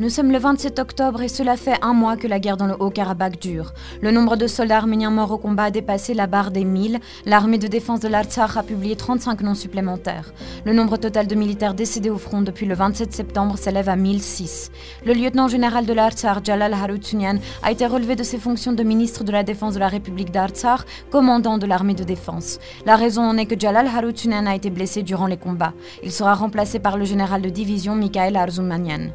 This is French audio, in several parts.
Nous sommes le 27 octobre et cela fait un mois que la guerre dans le Haut-Karabakh dure. Le nombre de soldats arméniens morts au combat a dépassé la barre des 1000. L'armée de défense de l'Artsakh a publié 35 noms supplémentaires. Le nombre total de militaires décédés au front depuis le 27 septembre s'élève à 1006. Le lieutenant général de l'Artsakh, Jalal Haroutunian, a été relevé de ses fonctions de ministre de la Défense de la République d'Artsakh, commandant de l'armée de défense. La raison en est que Jalal Haroutunian a été blessé durant les combats. Il sera remplacé par le général de division Mikhail Arzoumanian.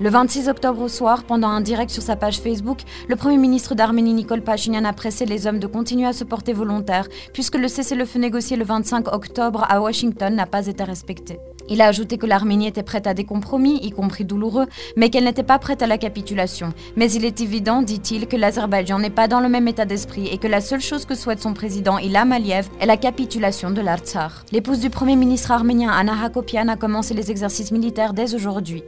Le 26 octobre au soir, pendant un direct sur sa page Facebook, le Premier ministre d'Arménie Nicole Pachinian a pressé les hommes de continuer à se porter volontaires, puisque le cessez-le-feu négocié le 25 octobre à Washington n'a pas été respecté. Il a ajouté que l'Arménie était prête à des compromis, y compris douloureux, mais qu'elle n'était pas prête à la capitulation. Mais il est évident, dit-il, que l'Azerbaïdjan n'est pas dans le même état d'esprit et que la seule chose que souhaite son président Ilham Aliyev est la capitulation de l'Artsar. L'épouse du premier ministre arménien Anna Hakopian a commencé les exercices militaires dès aujourd'hui.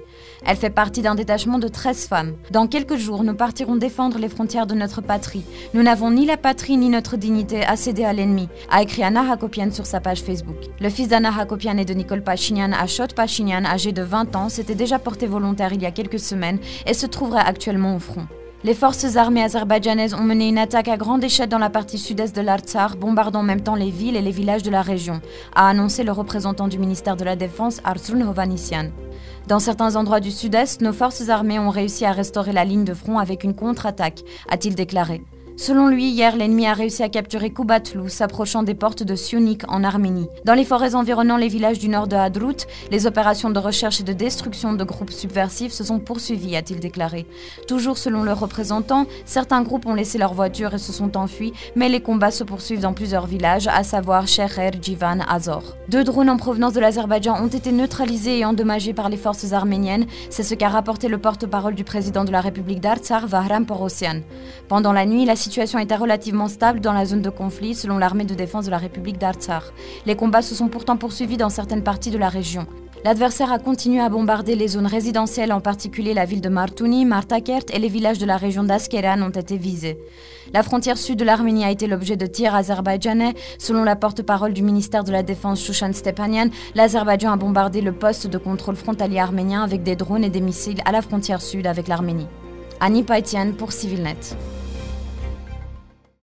Elle fait partie d'un détachement de 13 femmes. Dans quelques jours, nous partirons défendre les frontières de notre patrie. Nous n'avons ni la patrie ni notre dignité à céder à l'ennemi, a écrit Anna Hakopian sur sa page Facebook. Le fils d'Anna Hakopian et de Nicole Pachinian Ashot Pachinian, âgé de 20 ans, s'était déjà porté volontaire il y a quelques semaines et se trouverait actuellement au front. Les forces armées azerbaïdjanaises ont mené une attaque à grande échelle dans la partie sud-est de l'Artsar, bombardant en même temps les villes et les villages de la région, a annoncé le représentant du ministère de la Défense, Arsun Hovanisyan. Dans certains endroits du sud-est, nos forces armées ont réussi à restaurer la ligne de front avec une contre-attaque, a-t-il déclaré. Selon lui, hier, l'ennemi a réussi à capturer Kubatlu, s'approchant des portes de Sionik en Arménie. Dans les forêts environnant les villages du nord de Hadrout, les opérations de recherche et de destruction de groupes subversifs se sont poursuivies, a-t-il déclaré. Toujours selon leurs représentants, certains groupes ont laissé leurs voitures et se sont enfuis, mais les combats se poursuivent dans plusieurs villages, à savoir Sheher, Jivan, Azor. Deux drones en provenance de l'Azerbaïdjan ont été neutralisés et endommagés par les forces arméniennes, c'est ce qu'a rapporté le porte-parole du président de la République d'Artsar, Vahram la situation était relativement stable dans la zone de conflit selon l'armée de défense de la République d'Artsar. Les combats se sont pourtant poursuivis dans certaines parties de la région. L'adversaire a continué à bombarder les zones résidentielles, en particulier la ville de Martuni, Martakert et les villages de la région d'Askeran ont été visés. La frontière sud de l'Arménie a été l'objet de tirs azerbaïdjanais. Selon la porte-parole du ministère de la Défense Shushan Stepanian, l'Azerbaïdjan a bombardé le poste de contrôle frontalier arménien avec des drones et des missiles à la frontière sud avec l'Arménie. Annie Paitian pour CivilNet.